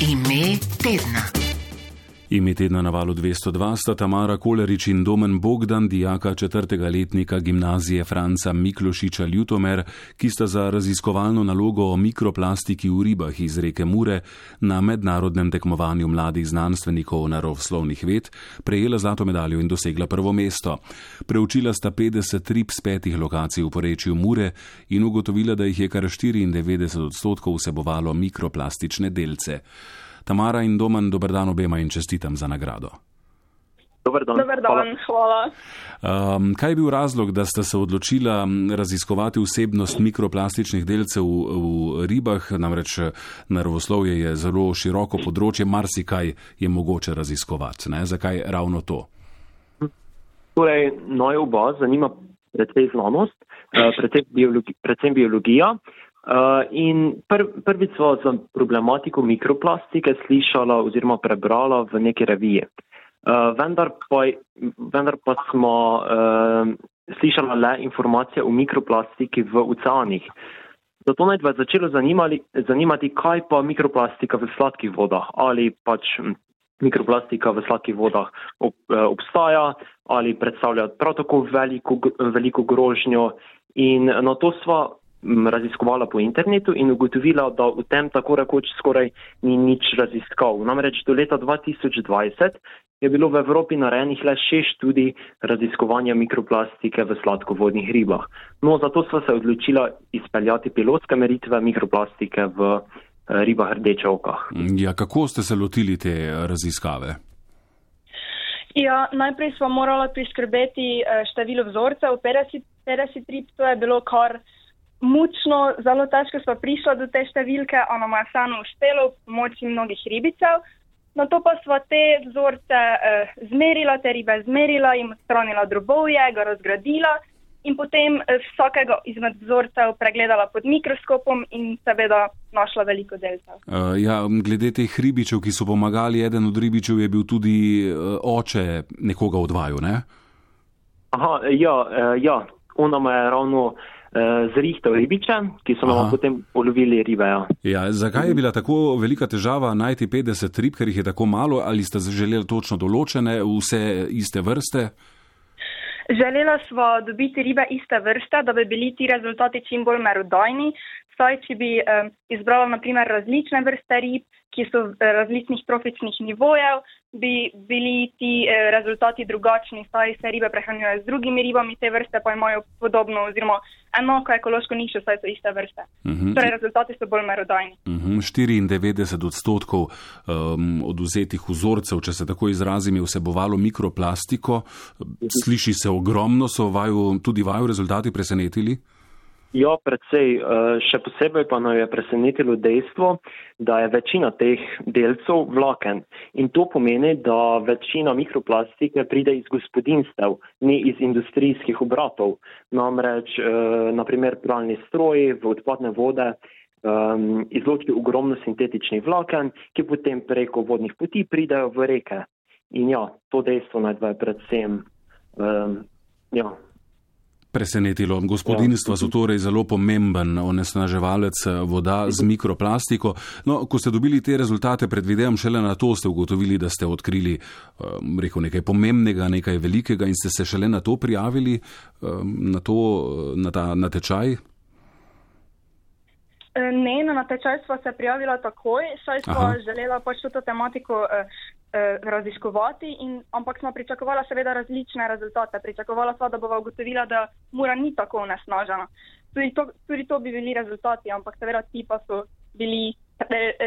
Ime tedna. Ime tedna na valu 202 sta Tamara Kolerič in Domen Bogdan, dijaka četrtega letnika gimnazije Franca Miklošiča Ljutomer, ki sta za raziskovalno nalogo o mikroplastiki v ribah iz reke Mure na mednarodnem tekmovanju mladih znanstvenikov naravoslovnih ved prejela zlato medaljo in dosegla prvo mesto. Preučila sta 50 rib z petih lokacij v porečju Mure in ugotovila, da jih je kar 94 odstotkov vsebovalo mikroplastične delce. Tamara in Domen, dober dan obema in čestitam za nagrado. Dober dan, dober dan hvala. Um, kaj je bil razlog, da ste se odločila raziskovati vsebnost mikroplastičnih delcev v, v ribah? Namreč naravoslovje je zelo široko področje, marsikaj je mogoče raziskovati. Ne? Zakaj ravno to? Torej, noj oba zanima predvsej znanost, eh, predvsem, biologi, predvsem biologija. Uh, in pr, prvič smo za problematiko mikroplastike slišala oziroma prebrala v neki reviji. Uh, vendar, pa, vendar pa smo uh, slišala le informacije o mikroplastiki v oceanih. Zato naj bi začelo zanimali, zanimati, kaj pa mikroplastika v sladkih vodah ali pač mikroplastika v sladkih vodah ob, obstaja ali predstavlja prav tako veliko, veliko grožnjo. In na to smo raziskovala po internetu in ugotovila, da v tem tako rekoč skoraj ni nič raziskav. Namreč do leta 2020 je bilo v Evropi narejenih le šest študij raziskovanja mikroplastike v sladkovodnih ribah. No, zato sva se odločila izpeljati pilotske meritve mikroplastike v eh, ribah rdeče okah. Ja, kako ste se lotili te raziskave? Ja, najprej smo morali priskrbeti eh, število vzorcev, 50 rib, to je bilo kar mučno, zelo težko smo prišli do te številke, a nam je vseeno uspelo pomoči mnogih ribicev. Na to pa smo te vzorce eh, zmerila, te ribe zmerila, jim odstranila drobovje, ga razgradila in potem eh, vsakega izmed vzorcev pregledala pod mikroskopom in seveda našla veliko delcev. Uh, ja, glede teh ribičev, ki so pomagali, eden od ribičev je bil tudi uh, oče nekoga odvaju, ne? Aha, ja, uh, ja, ona me je ravno. Eh, zrihtel ribiče, ki so nam potem ulovili ribe. Ja. Ja, zakaj je bila tako velika težava najti 50 rib, ker jih je tako malo, ali ste želeli točno določene, vse iste vrste? Želela smo dobiti ribe iste vrste, da bi bili ti rezultati čim bolj merodajni. Saj, če bi um, izbrala naprimer različne vrste rib, ki so različnih trofičnih nivojev, bi bili ti eh, rezultati drugačni, saj se ribe prehranjujejo z drugimi ribami, te vrste pa imajo podobno oziroma enako ekološko nišo, saj so iste vrste. Uh mhm. -huh. Torej, rezultati so bolj merodajni. Uh -huh. 94 odstotkov um, oduzetih vzorcev, če se tako izrazim, je vsebovalo mikroplastiko. Sliši se ogromno, so vaju, tudi vaju rezultati presenetili? Ja, predvsej. Eh, še posebej pa nas je presenetilo dejstvo, da je večina teh delcev vlaken. In to pomeni, da večina mikroplastike pride iz gospodinstev, ne iz industrijskih obratov. Namreč, eh, naprimer, pralni stroji v odpadne vode um, izločijo ogromno sintetičnih vlaken, ki potem preko vodnih poti pridejo v reke. In ja, to dejstvo naj je predvsem. Um, ja, presenetilo. Gospodinstva so torej zelo pomemben onesnaževalec eh, voda z mikroplastiko. No, ko ste dobili te rezultate, predvidevam, šele na to ste ugotovili, da ste odkrili eh, rekel, nekaj pomembnega, nekaj velikega in ste se šele na to prijavili, eh, na, to, na ta natečaj. Ne, na natečaj smo se prijavila takoj, saj smo želela pač to tematiko eh, raziskovati, in, ampak smo pričakovali seveda različne rezultate. Pričakovala sva, da bova ugotovila, da mora ni tako onesnažena. Tudi, tudi to bi bili rezultati, ampak seveda ti pa so bili.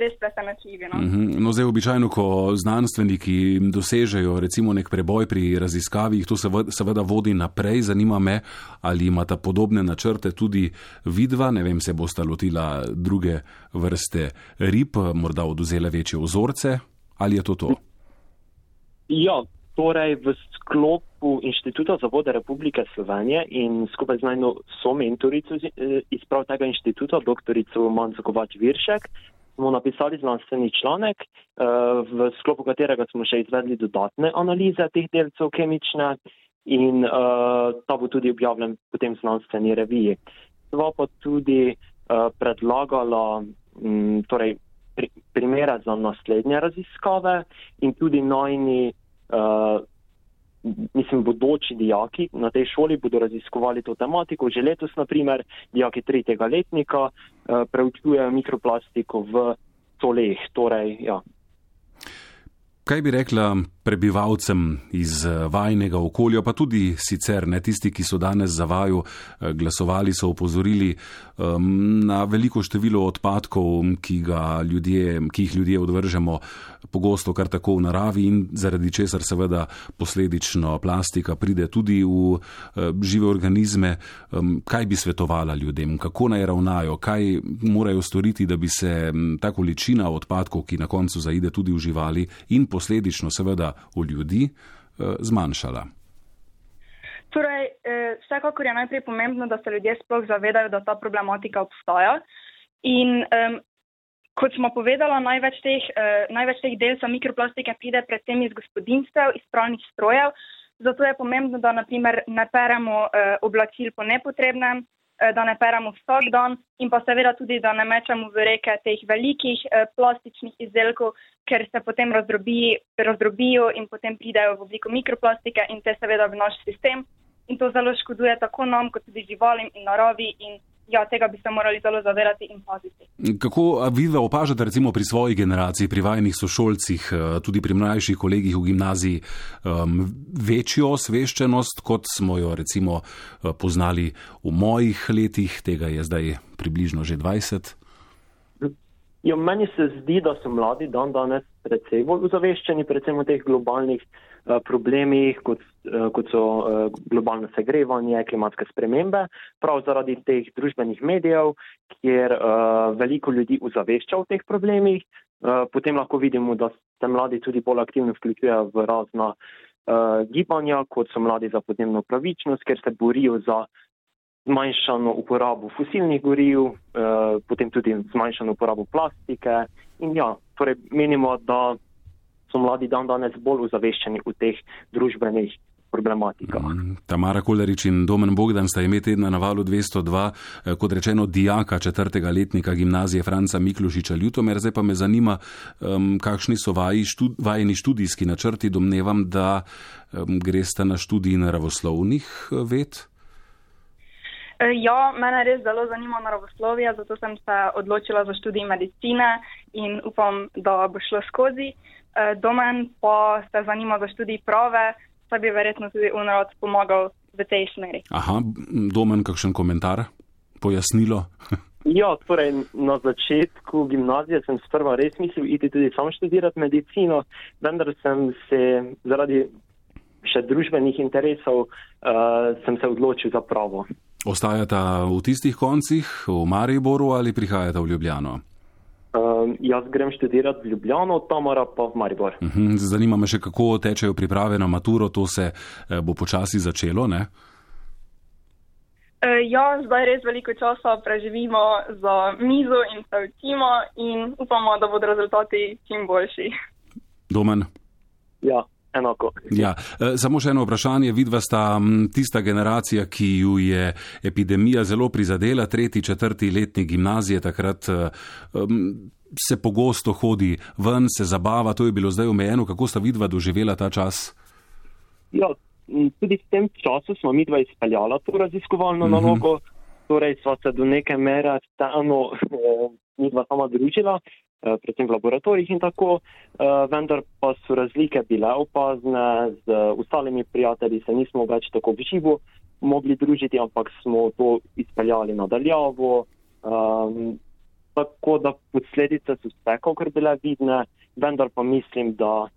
Res presenetljivi. No? Mhm. no, zdaj, običajno, ko znanstveniki dosežejo recimo nek preboj pri raziskavi, jih to seveda vodi naprej. Zanima me, ali imata podobne načrte tudi vidva, ne vem, se bosta lotila druge vrste rib, morda oduzela večje vzorce, ali je to to? Ja, torej v sklopu Inštituta za vode Republike Slovenije in skupaj z najno so mentorico eh, iz prav tega inštituta, doktorico Manco Kovač Viršek, smo napisali znanstveni članek, eh, v sklopu katerega smo še izvedli dodatne analize teh delcev kemične in eh, ta bo tudi objavljen potem v znanstveni reviji. Sva pa tudi predlagala, torej primere za naslednje raziskave in tudi najni, mislim, bodoči dijaki na tej šoli bodo raziskovali to tematiko. Že letos, naprimer, dijaki tretjega letnika uh, preučujejo mikroplastiko v toleh. Torej, ja. Kaj bi rekla prebivalcem iz eh, vajnega okolja, pa tudi sicer ne tisti, ki so danes za vaju eh, glasovali, so upozorili um, na veliko število odpadkov, ki, ljudje, ki jih ljudje odvržemo pogosto kar tako v naravi in zaradi česar seveda posledično plastika pride tudi v uh, žive organizme. Um, kaj bi svetovala ljudem, kako naj ravnajo, kaj morajo storiti, da bi se ta količina odpadkov, ki na koncu zaide tudi v živali in posledično seveda v ljudi eh, zmanjšala? Torej, eh, vsekakor je najprej pomembno, da se ljudje sploh zavedajo, da ta problematika obstaja. In um, kot smo povedali, največ teh, uh, največ teh delcev mikroplastike pride predvsem iz gospodinstev, iz pravnih strojev. Zato je pomembno, da naprimer ne peremo uh, oblačil po nepotrebnem, da ne peremo vsak dan in pa seveda tudi, da ne mečemo v reke teh velikih uh, plastičnih izdelkov, ker se potem razdrobi, razdrobijo in potem pridajo v obliko mikroplastike in te seveda v naš sistem. In to zelo škoduje tako nam, kot tudi živalim in naravi. In ja, tega bi se morali zelo zavedati in paziti. Kako vi opažate, recimo pri svoji generaciji, pri vajnih sošolcih, eh, tudi pri mlajših kolegih v gimnaziji, um, večjo osveščenost, kot smo jo recimo eh, poznali v mojih letih, tega je zdaj približno že 20? Jo, meni se zdi, da so mladi dan danes predvsej bolj ozaveščeni, predvsem o teh globalnih problemih, kot, uh, kot so uh, globalno segrevanje, klimatske spremembe, prav zaradi teh družbenih medijev, kjer veliko ljudi ozavešča o teh problemih. Potem lahko vidimo, da se mladi tudi bolj aktivno vključujejo v razna gibanja, kot so mladi za podnebno pravičnost, ker se borijo za zmanjšano uporabo fosilnih goriv, eh, potem tudi zmanjšano uporabo plastike. In ja, torej menimo, da so mladi dan danes bolj ozaveščeni v teh družbenih. Mm, Tamara Kolerič in Domen Bogdan sta imeli tedna na valu 202, eh, kot rečeno, dijaka četrtega letnika gimnazije Franca Miklušiča Ljutomer. Zdaj pa me zanima, um, kakšni so vaji, štud, vajeni študijski načrti. Domnevam, da um, greste na študij naravoslovnih eh, ved. Ja, mene res zelo zanima naravoslovje, zato sem se odločila za študij medicine in upam, da bo šlo skozi. Eh, domen pa se zanima za študij prave, saj bi verjetno tudi UNROD pomagal v tej smeri. Aha, domen, kakšen komentar, pojasnilo? Ja, torej na začetku gimnazije sem sprva res mislil iti tudi sam študirati medicino, vendar sem se zaradi še družbenih interesov uh, sem se odločil za pravo. Ostajata v tistih koncih, v Mariboru ali prihajata v Ljubljano? Um, jaz grem študirati v Ljubljano, Tamara pa v Maribor. Uh mhm, -huh. Zanima me še, kako tečejo priprave na maturo, to se eh, bo počasi začelo, ne? Uh, ja, zdaj res veliko časa preživimo za mizo in se učimo in upamo, da bodo rezultati čim boljši. Domen? Ja, enako. Ja, e, samo še eno vprašanje. Vidva sta tista generacija, ki ju je epidemija zelo prizadela, tretji, četrti letni gimnazije, takrat um, se pogosto hodi ven, se zabava, to je bilo zdaj omejeno. Kako sta vidva doživela ta čas? Ja, tudi v tem času smo mi dva izpeljala to raziskovalno uh mhm. -huh. nalogo, torej sva se do neke mere stalno mi dva sama družila. Eh, predvsem v laboratorijih in tako, eh, vendar pa so razlike bile opazne, z ostalimi prijatelji se nismo več tako v živo mogli družiti, ampak smo to izpeljali nadaljavo. Um, tako da posledice so vsekakor bile vidne, vendar pa mislim, da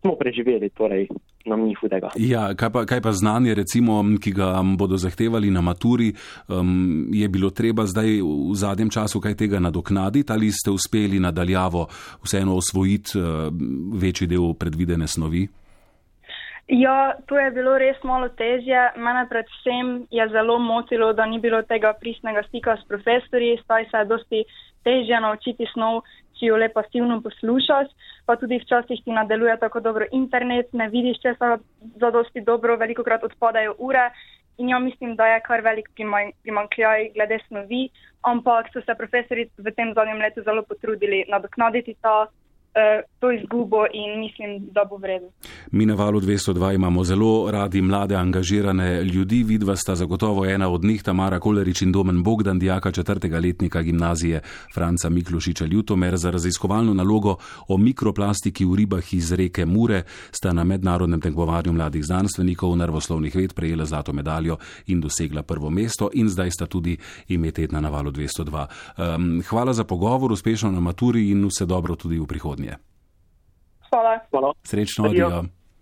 smo preživeli. Torej, nam ni hudega. Ja, kaj, pa, kaj pa znanje, recimo, ki ga bodo zahtevali na maturi, um, je bilo treba zdaj v zadnjem času kaj tega nadoknaditi ali ste uspeli nadaljavo vseeno osvojiti uh, večji del predvidene snovi? Ja, to je bilo res malo težje. Mene predvsem je zelo motilo, da ni bilo tega pristnega stika s profesori, saj se je dosti težje naučiti snov, če jo le pasivno poslušaš, pa tudi včasih ti nadeluje tako dobro internet, ne vidiš česa za dosti dobro, veliko krat odpadajo ure. In ja mislim, da je kar velik primankljaj glede snovi, ampak so se profesori v tem zadnjem letu zelo potrudili nadoknaditi ta to izgubo in mislim, da bo vredno. Mi na valu 202 imamo zelo radi mlade, angažirane ljudi. Vidva sta zagotovo ena od njih, Tamara Kolerič in Domen Bogdan, dijaka četrtega letnika gimnazije Franca Miklošiča Ljutomer. Za raziskovalno nalogo o mikroplastiki v ribah iz reke Mure sta na mednarodnem tekmovanju mladih znanstvenikov nervoslovnih ved prejela zlato medaljo in dosegla prvo mesto in zdaj sta tudi ime tedna na valu 202. Um, hvala za pogovor, uspešno na maturi in vse dobro tudi v prihodnje. Hvala. Hvala. Srečno, adijo.